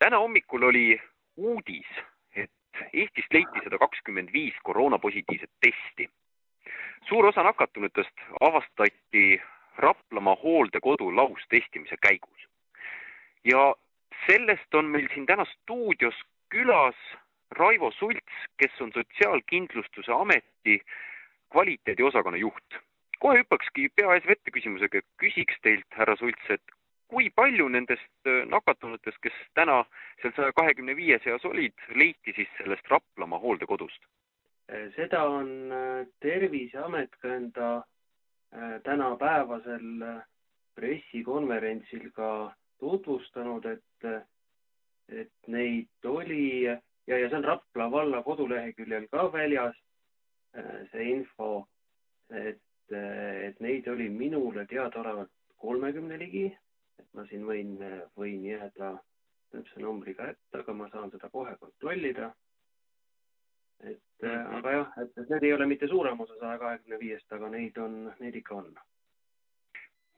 täna hommikul oli uudis, et Eestist leiti sada kakskümmend viis koroonapositiivset testi. suur osa nakatunutest avastati Raplamaa hooldekodu laustestimise käigus. ja sellest on meil siin täna stuudios külas Raivo Sults, kes on Sotsiaalkindlustuse Ameti kvaliteediosakonna juht. kohe hüppakski pea ees vette küsimusega, küsiks teilt, härra Sults, et kui palju nendest äh, nakatunutest, kes täna seal saja kahekümne viie seas olid, leiti siis sellest Raplamaa hooldekodust? Äh, seda on äh, Terviseamet ka enda tänapäevasel pressikonverentsil ka tutvustanud, et, et neid oli ja, ja see on Rapla valla koduleheküljel ka väljas, see info, et, et neid oli minule teadaolevalt kolmekümne ligi et ma siin võin, võin jääda täpse numbriga ette, aga ma saan seda kohe kontrollida. et -hmm. aga jah, et, et need ei ole mitte suurem osa saja kahekümne viiest, aga neid on, neid ikka on.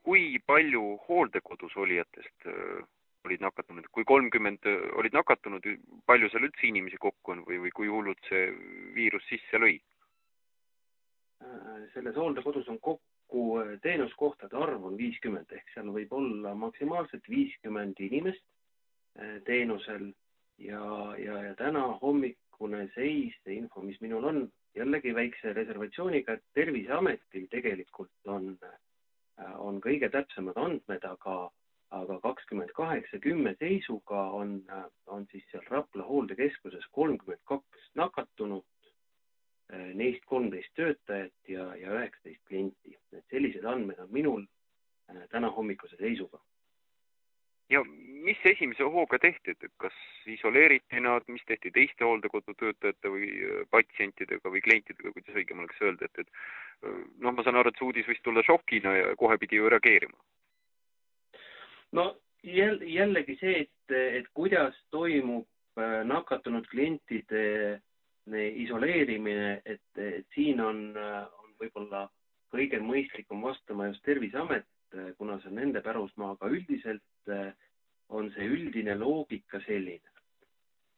kui palju hooldekodus olijatest äh, olid nakatunud, kui kolmkümmend äh, olid nakatunud, palju seal üldse inimesi kokku on või, või kui hullult see viirus sisse lõi? Äh, selles hooldekodus on kokku kokku äh, teenuskohtade arv on viiskümmend ehk seal võib olla maksimaalselt viiskümmend inimest äh, teenusel. Ja, ja, ja täna hommikune seis, see info, mis minul on, jällegi väikse reservatsiooniga, et Terviseametil tegelikult on, äh, on kõige täpsemad andmed, aga, aga kakskümmend kaheksa kümme seisuga on, on siis seal Rapla hooldekeskuses kolmkümmend kaks nakatunut neist kolmteist töötajat ja, ja üheksateist klienti. et sellised andmed on minul äh, täna hommikuse seisuga. ja mis esimese hooga tehti, et kas isoleeriti nad, mis tehti teiste hooldekodu töötajate või äh, patsientidega või klientidega, kuidas õigem oleks öelda, et, et noh, ma saan aru, et see uudis võis tulla šokina ja kohe pidi ju reageerima. no jälle, jällegi see, et, et kuidas toimub nakatunud klientide isoleerimine, et, et siin on, on võib-olla kõige mõistlikum vastama just Terviseamet, kuna see on nende pärusmaa, aga üldiselt on see üldine loogika selline,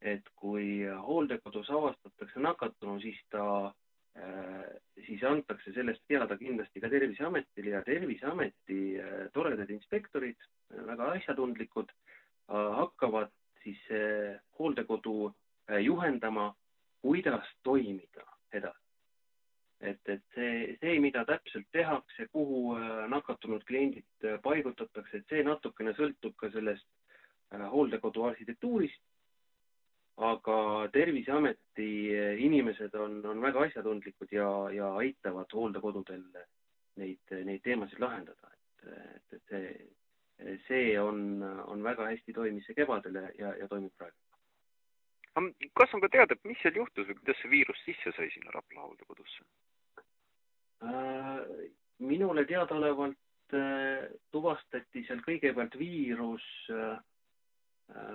et kui hooldekodus avastatakse nakatunu, siis ta, siis antakse sellest teada kindlasti ka Terviseametile ja Terviseameti toredad inspektorid, väga asjatundlikud, hakkavad siis hooldekodu juhendama kuidas toimida edasi. et, et see, see, mida täpselt tehakse, kuhu äh, nakatunud kliendid äh, paigutatakse, et see natukene sõltub ka sellest äh, hooldekodu arhitektuurist. aga Terviseameti inimesed on, on väga asjatundlikud ja, ja aitavad hooldekodudel neid, neid teemasid lahendada, et, et, et see, see on, on väga hästi toimis see kevadel ja, ja toimib praegu kas on ka teada, mis seal juhtus või kuidas see viirus sisse sai sinna Rapla hooldekodusse äh,? minule teadaolevalt äh, tuvastati seal kõigepealt viirus äh,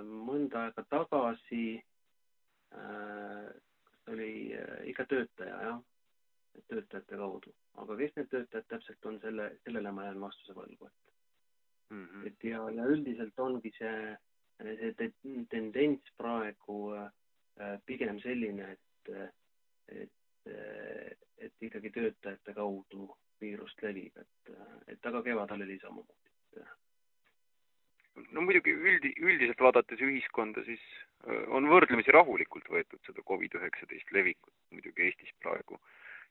mõnda aega tagasi kas oli ikka töötaja, jah, töötajate kaudu, aga kes need töötajad täpselt on, selle, sellele ma jään vastuse võlgu, et mm, -hmm. et ja, ja üldiselt ongi see see tendents praegu äh, pigem selline, et, et, et ikkagi töötajate kaudu viirust levib, et, et aga kevadel oli samamoodi. no muidugi üldi, üldiselt vaadates ühiskonda, siis äh, on võrdlemisi rahulikult võetud seda Covid-19 levikut muidugi Eestis praegu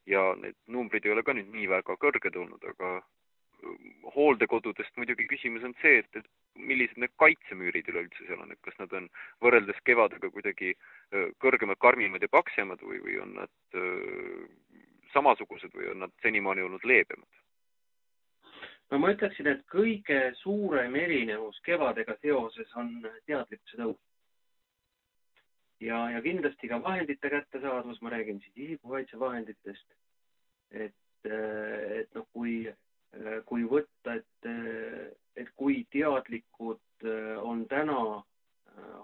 ja need numbrid ei ole ka nüüd nii väga kõrged olnud, aga hooldekodudest muidugi küsimus on see, et, et millised need kaitsemüürid üleüldse seal on, et kas nad on võrreldes kevadega kuidagi kõrgemad, karmimad ja paksemad või, või on nad öö, samasugused või on nad senimaani olnud leebemad? no ma ütleksin, et kõige suurem erinevus kevadega seoses on teadlikkuse tõus. ja, ja kindlasti ka vahendite kättesaadavus, ma räägin siis isikukaitsevahenditest, et, et noh, kui Äh, kui võtta, et, äh, et kui teadlikud äh, on täna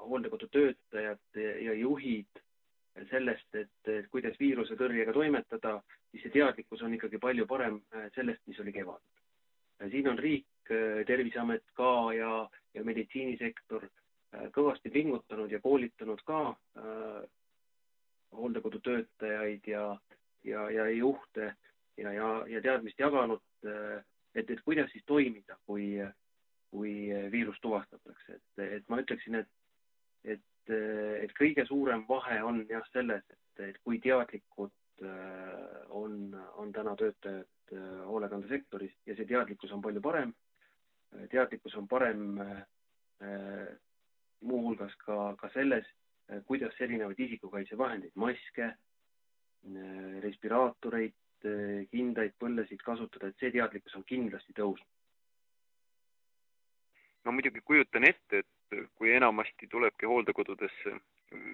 hooldekodu töötajad ja juhid sellest, et kuidas viiruse tõrjega toimetada, siis see teadlikkus on ikkagi palju parem sellest, mis oli kevadel. siin on riik, Terviseamet ka ja, ja meditsiinisektor kõvasti pingutanud ja koolitanud ka hooldekodutöötajaid ja, ja, ja juhte ja, ja, ja teadmist jaganud, et, et kuidas siis toimida, kui, kui viirus tuvastatakse, et, et ma ütleksin, et, et, et kõige suurem vahe on jah selles, et, et kui teadlikud töötajad hoolekandesektoris ja see teadlikkus on palju parem. teadlikkus on parem muuhulgas ka, ka selles, kuidas erinevaid isikukaitsevahendeid, maske, respiraatoreid, kindaid, põllesid kasutada, et see teadlikkus on kindlasti tõusnud. no muidugi kujutan ette, et kui enamasti tulebki hooldekodudesse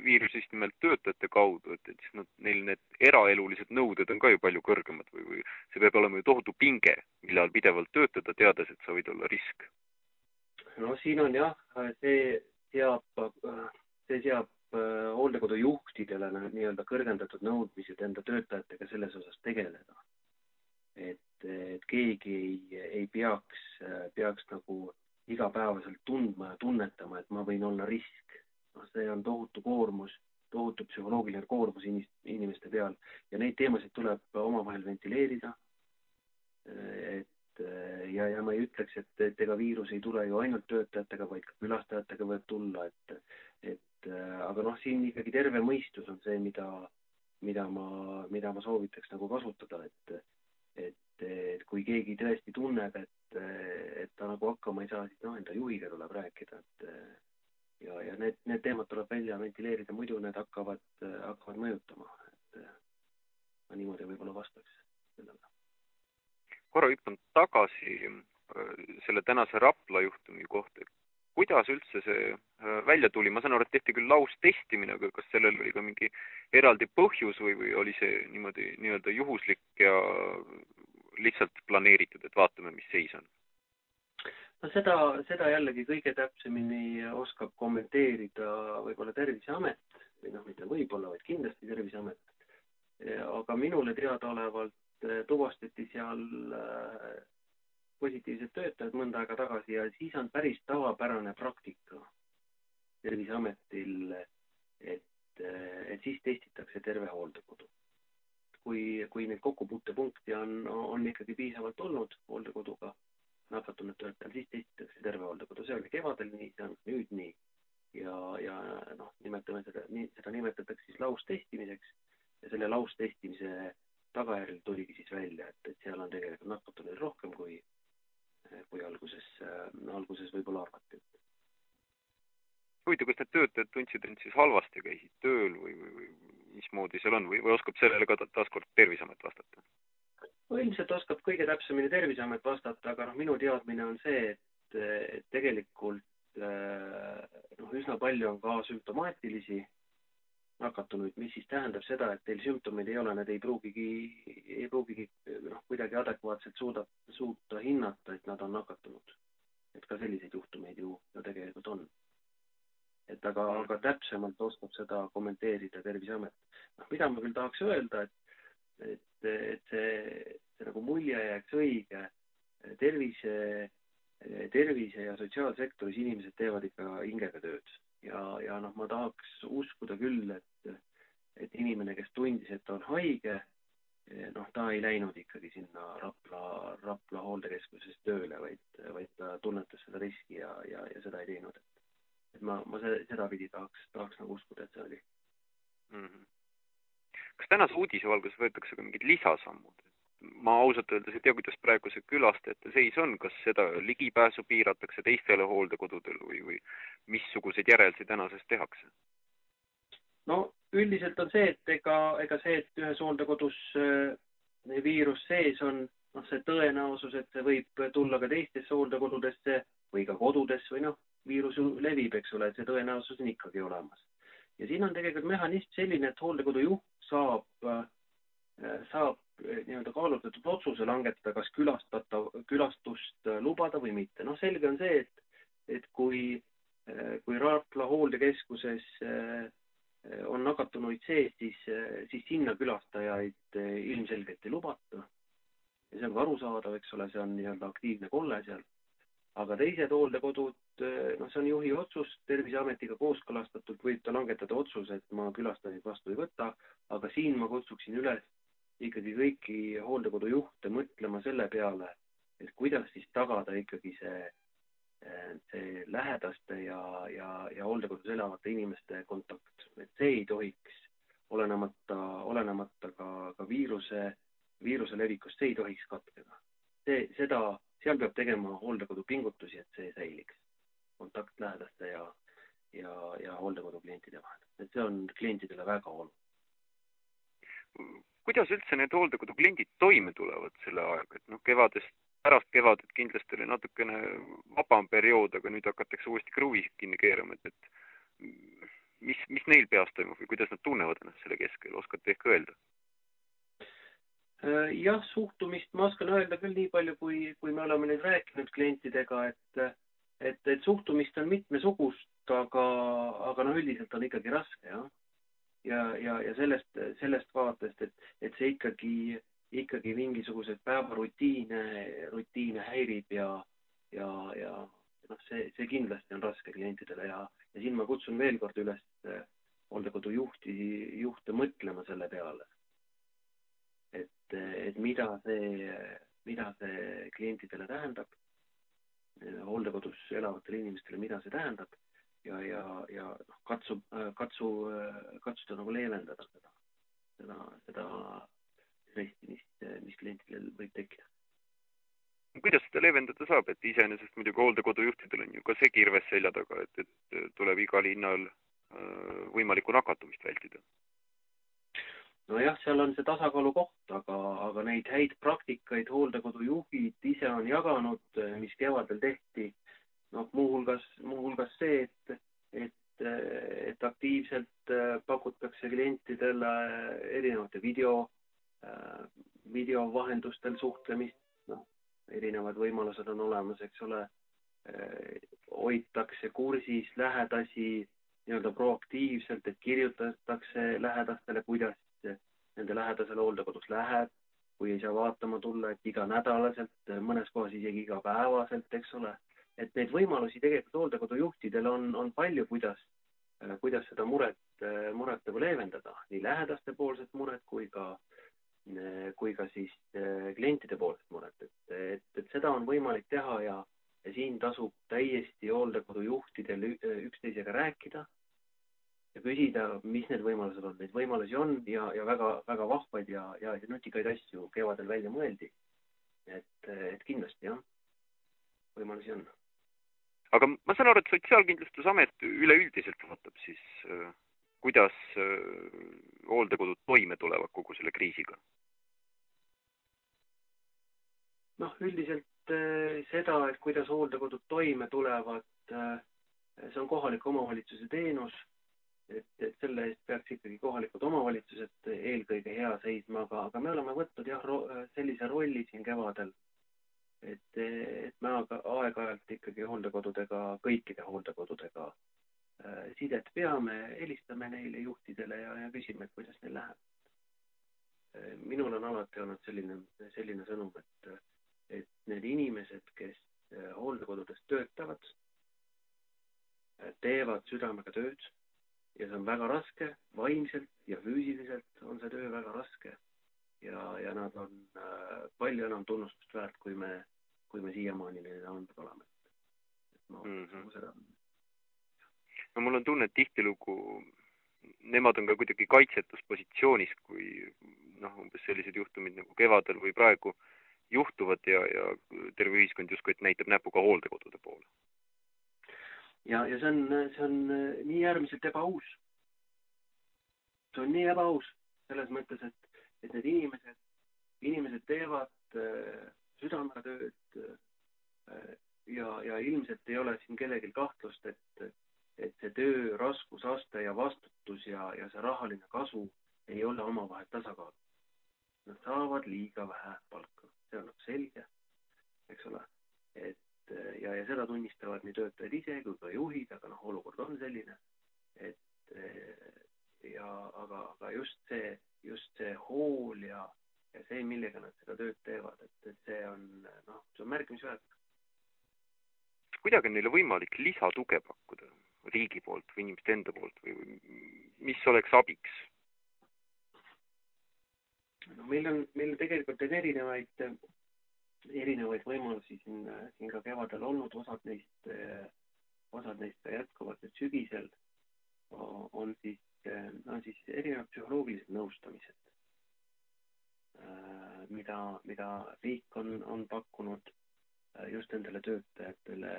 viirus just nimelt töötajate kaudu, et, et siis nad, neil need eraelulised nõuded on ka ju palju kõrgemad või, või see peab olema ju tohutu pinge, mille all pidevalt töötada, teades, et sa võid olla risk. no siin on jah, see seab, see seab Äh, hooldekodu juhtidele nii-öelda kõrgendatud nõudmised enda töötajatega selles osas tegeleda. et, et keegi ei, ei peaks, peaks nagu igapäevaselt tundma ja tunnetama, et ma võin olla risk. See on tohutu koormus, tohutu psühholoogiline koormus inimeste peal ja neid teemasid tuleb omavahel ventileerida. et ja, ja ma ei ütleks, et, et ega viirus ei tule ju ainult töötajatega, vaid ka külastajatega võib tulla, et, et aga noh, siin ikkagi terve mõistus on see, mida, mida ma, mida ma soovitaks nagu kasutada, et, et, et kui keegi tõesti tunneb, et, et ta nagu hakkama ei saa, siis noh, enda juhiga tuleb rääkida, et ja, ja need, need teemad tuleb välja ventileerida, muidu need hakkavad, hakkavad mõjutama, et ma niimoodi võib-olla vastaks sellele. korra hüppan tagasi äh, selle tänase Rapla juhtumi kohta, et kuidas üldse see äh, välja tuli, ma saan aru, et tehti küll laustestimine, aga kas sellel oli ka mingi eraldi põhjus või, või oli see niimoodi nii-öelda juhuslik ja lihtsalt planeeritud, et vaatame, mis seis on? No seda, seda jällegi kõige täpsemini oskab kommenteerida võib-olla Terviseamet või noh, mitte võib-olla, vaid kindlasti Terviseamet. aga minule teadaolevalt tuvastati seal äh, positiivsed töötajad mõnda aega tagasi ja siis on päris tavapärane praktika Terviseametil, et, et siis testitakse terve hooldekodu. kui, kui neid kokkupuutepunkte on, on ikkagi piisavalt olnud hooldekoduga nakatunud töötajal, siis testitakse terve hooldekodu, see oli kevadel nii, see on nüüd nii. ja, ja noh, nimetame seda, seda nimetatakse siis laustestimiseks ja selle laustestimise tagajärjel tuligi siis välja, et, et seal on tegelikult nakatunuid rohkem kui, kui alguses, äh, alguses võib-olla arvati. huvitav, kas need töötajad tundsid end siis halvasti, käisid tööl või, või, või mismoodi seal on või, või oskab sellele ka taaskord Terviseamet vastata? Ilmselt oskab kõige täpsemini Terviseamet vastata, aga noh, minu teadmine on see, et, et tegelikult äh, noh, üsna palju on ka sümptomaatilisi nakatunuid, mis siis tähendab seda, et teil sümptomeid ei ole, nad ei pruugigi, ei pruugigi noh, kuidagi adekvaatselt suuda, suuta hinnata, et nad on nakatunud. et ka selliseid juhtumeid ju, ju tegelikult on. et aga, aga täpsemalt oskab seda kommenteerida Terviseamet. noh, mida ma küll tahaks öelda, et, et, et see, see nagu mulje jääks õige, tervise, tervise ja sotsiaalsektoris inimesed teevad ikka hingega tööd ja, ja noh, ma tahaks uskuda küll, et, et inimene, kes tundis, et ta on haige, noh, ta ei läinud ikkagi sinna Rapla, Rapla hooldekeskuses tööle, vaid, vaid ta tunnetas seda riski ja, ja, ja seda ei teinud. et ma, ma sedapidi tahaks, tahaks nagu uskuda, et see oli mm. -hmm. Kas tänase uudise valguses võetakse ka mingid lisasammud, ma ausalt öeldes ei tea, kuidas praegu see külastajate seis on, kas seda ligipääsu piiratakse teistele hooldekodudele või, või missuguseid järeldusi tänasest tehakse? no üldiselt on see, et ega, ega see, et ühes hooldekodus äh, viirus sees on, noh, see tõenäosus, et see võib tulla ka teistesse hooldekodudesse või ka kodudesse või noh, viirus ju levib, eks ole, et see tõenäosus on ikkagi olemas. Ja siin on tegelikult mehhanism selline, et hooldekodu juht saab, äh, saab Eh, nii-öelda kaalutletud otsuse langetada, kas külastatav, külastust eh, lubada või mitte. noh, selge on see, et, et kui, kui Rapla hooldekeskuses on nakatunuid sees, siis, siis sinna külastajaid ilmselgelt ei lubata. ja see on ka arusaadav, eks ole, see on nii-öelda aktiivne kolle seal. Aga teised hooldekodud, noh, see on juhi otsus, Terviseametiga kooskõlastatult võib ta langetada otsuse, et ma külastajaid vastu ei võta, aga siin ma kutsuksin üles ikkagi kõiki hooldekodujuhte mõtlema selle peale, et kuidas siis tagada ikkagi see, see lähedaste ja, ja, ja hooldekodus elavate inimeste kontakt, et see ei tohiks, olenemata, olenemata ka, ka viiruse, viiruse levikust, see ei tohiks katkeda. see, seda, seal peab tegema hooldekodu pingutusi, et see säiliks, kontakt lähedaste ja, ja, ja hooldekodu klientide vahel, et see on klientidele väga oluline. Kuidas üldse need hooldekodu kliendid toime tulevad selle ajaga, et noh, kevadest, pärast kevadet kindlasti oli natukene vabam periood, aga nüüd hakatakse uuesti kruvisid kinni keerama, et, et mis, mis neil peas toimub või kuidas nad tunnevad ennast selle keskel, oskate ehk öelda? Äh, jah, suhtumist ma oskan öelda küll nii palju, kui, kui me oleme nüüd rääkinud klientidega, et, et, et suhtumist on mitmesugust, aga, aga noh, üldiselt on ikkagi raske, jah ja, ja, ja sellest, sellest vaatest, et, et see ikkagi, ikkagi mingisuguseid päevarutiine, rutiine häirib ja, ja, ja noh, see, see kindlasti on raske klientidele ja, ja siin ma kutsun veel kord üles hooldekodu juhti, juhte mõtlema selle peale. Et, et mida see, mida see klientidele tähendab, hooldekodus elavatele inimestele, mida see tähendab ja, ja, ja noh, katsu, katsu, katsuda nagu leevendada seda, seda, seda stressi, mis, mis klientidel võib tekkida. kuidas seda leevendada saab, et iseenesest muidugi hooldekodujuhtidel on ju ka see kirves selja taga, et, et tuleb igal hinnal äh, võimalikku nakatumist vältida? Nojah, seal on see tasakaalu koht, aga, aga neid häid praktikaid hooldekodujuhid ise on jaganud, mis kevadel tehti noh, muuhulgas, muuhulgas see, et, et, et aktiivselt äh, pakutakse klientidele erinevate video, video vahendustel suhtlemist, noh, erinevad võimalused on olemas, eks ole. Hoitakse kursis lähedasi nii-öelda proaktiivselt, et kirjutatakse lähedastele, kuidas nende lähedasel hooldekodus läheb, kui ei saa vaatama tulla, et iganädalaselt, mõnes kohas isegi igapäevaselt, eks ole. Et neid võimalusi tegelikult hooldekodujuhtidel on, on palju, kuidas, kuidas seda muret, muret nagu leevendada, nii lähedaste poolset muret kui ka, kui ka siis klientide poolset muret, et, et, et seda on võimalik teha ja, ja siin tasub täiesti hooldekodujuhtidel üksteisega rääkida ja küsida, mis need võimalused on. Neid võimalusi on ja, ja väga, väga vahvaid ja, ja nutikaid asju kevadel välja mõeldi. et, et kindlasti jah, võimalusi on aga ma saan aru, et Sotsiaalkindlustusamet üleüldiselt vaatab siis, äh, kuidas äh, hooldekodud toime tulevad kogu selle kriisiga? noh, üldiselt äh, seda, et kuidas hooldekodud toime tulevad, see on kohaliku omavalitsuse teenus, et, et selle eest peaks ikkagi kohalikud omavalitsused eelkõige hea seisma, aga, aga me oleme võtnud jah, sellise rolli siin kevadel et, et me aeg-ajalt ikkagi hooldekodudega, kõikide hooldekodudega äh, sidet peame, helistame neile juhtidele ja, ja küsime, et kuidas neil läheb. Äh, minul on alati olnud selline, selline sõnum, et, et need inimesed, kes äh, hooldekodudes töötavad, teevad südamega tööd ja see on väga raske, vaimselt ja füüsiliselt on see töö väga raske ja, ja nad on äh, palju enam tunnustust väärt, kui me, kui me siiamaani neile andnud oleme. et ma mm -hmm. seda. no mul on tunne, et tihtilugu nemad on ka kuidagi kaitsetus positsioonis, kui noh, umbes sellised juhtumid nagu kevadel või praegu juhtuvad ja, ja terve ühiskond justkui näitab näpuga hooldekodude poole. Ja, ja see on, see on nii äärmiselt ebaaus. see on nii ebaaus selles mõttes, et et need inimesed, inimesed teevad äh, südamega tööd äh, ja, ja ilmselt ei ole siin kellelgi kahtlust, et, et see töö raskusaste ja vastutus märkimisväärne. kuidagi on neile võimalik lisatuge pakkuda riigi poolt või inimeste enda poolt või mis oleks abiks? no meil on, meil tegelikult on erinevaid, erinevaid võimalusi siin, siin ka kevadel olnud, osad neist, osad neist ka jätkuvad nüüd sügisel. on siis, on siis erinevad psühholoogilised nõustamised, mida, mida riik on, on pakkunud just nendele töötajatele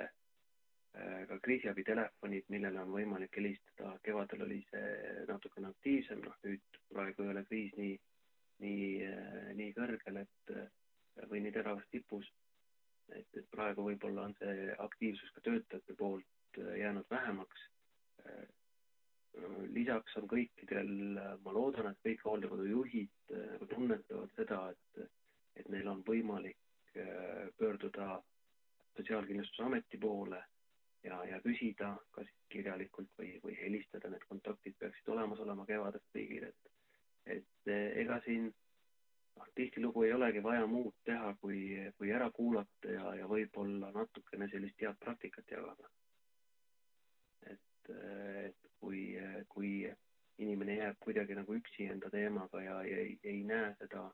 ka kriisiabitelefonid, millele on võimalik helistada. kevadel oli see natukene aktiivsem, noh nüüd praegu ei ole kriis nii nii, nii kõrgel, et või nii teravas tipus. et, et praegu võib-olla on see aktiivsus ka töötajate poolt jäänud vähemaks. lisaks on kõikidel, ma loodan, et kõik hooldekodu juhid nagu tunnetavad seda, et, et neil on võimalik pöörduda Sotsiaalkindlustusameti poole ja, ja küsida kas kirjalikult või, või helistada, need kontaktid peaksid olemas olema kevadest kõigil, et et eh, ega siin noh, tihtilugu ei olegi vaja muud teha, kui, kui ära kuulata ja, ja võib-olla natukene sellist head praktikat jagada. et, eh, et kui, kui inimene jääb kuidagi nagu üksi enda teemaga ja, ja ei, ei näe seda,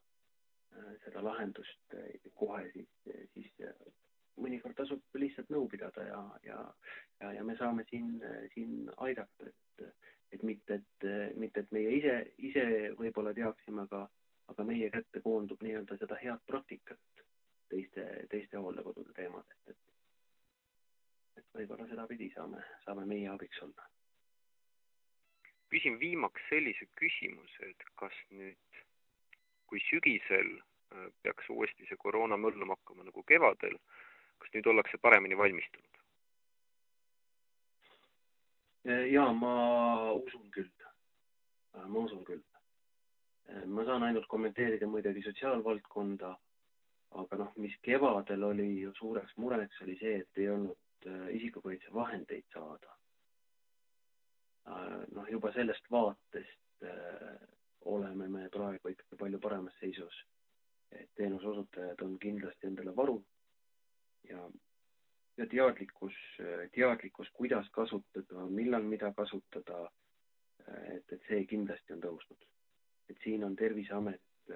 seda lahendust kohe, siis, siis mõnikord tasub lihtsalt nõu pidada ja, ja, ja, ja me saame siin, siin aidata, et et mitte, et mitte, et meie ise, ise võib-olla teaksime, aga, aga meie kätte koondub nii-öelda seda head praktikat teiste, teiste hooldekodude teemadest, et et võib-olla sedapidi saame, saame meie abiks olla. küsin viimaks sellise küsimuse, et kas nüüd, kui sügisel äh, peaks uuesti see koroona möllama hakkama nagu kevadel, kas nüüd ollakse paremini valmistunud? ja ma usun küll, ma usun küll. ma saan ainult kommenteerida muidugi sotsiaalvaldkonda, aga noh, mis kevadel oli ju suureks mureks, oli see, et ei olnud äh, isikukaitsevahendeid saada. Äh, noh, juba sellest vaatest äh, oleme me praegu ikkagi palju paremas seisus. et teenuse osutajad on kindlasti endale varu ja ja teadlikkus, teadlikkus, kuidas kasutada, millal mida kasutada, et, et see kindlasti on tõusnud. et siin on Terviseamet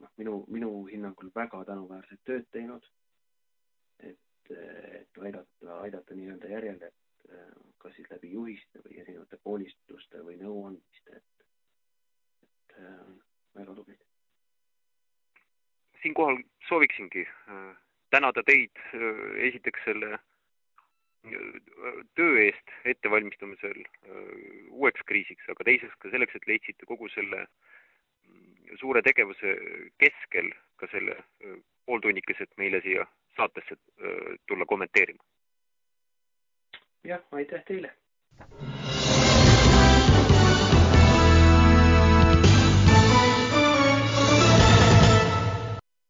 noh, minu, minu hinnangul väga tänuväärset tööd teinud, et, et aidata, aidata nii-öelda järjele, et kas siis läbi juhiste või erinevate koolistuste või nõuandmiste, et, et väga tublid. siinkohal sooviksingi tänada teid äh, esiteks selle äh, töö eest ettevalmistamisel äh, uueks kriisiks, aga teiseks ka selleks, et leidsite kogu selle mm, suure tegevuse keskel ka selle pooltunnikesed meile siia saatesse tulla kommenteerima. jah, aitäh teile!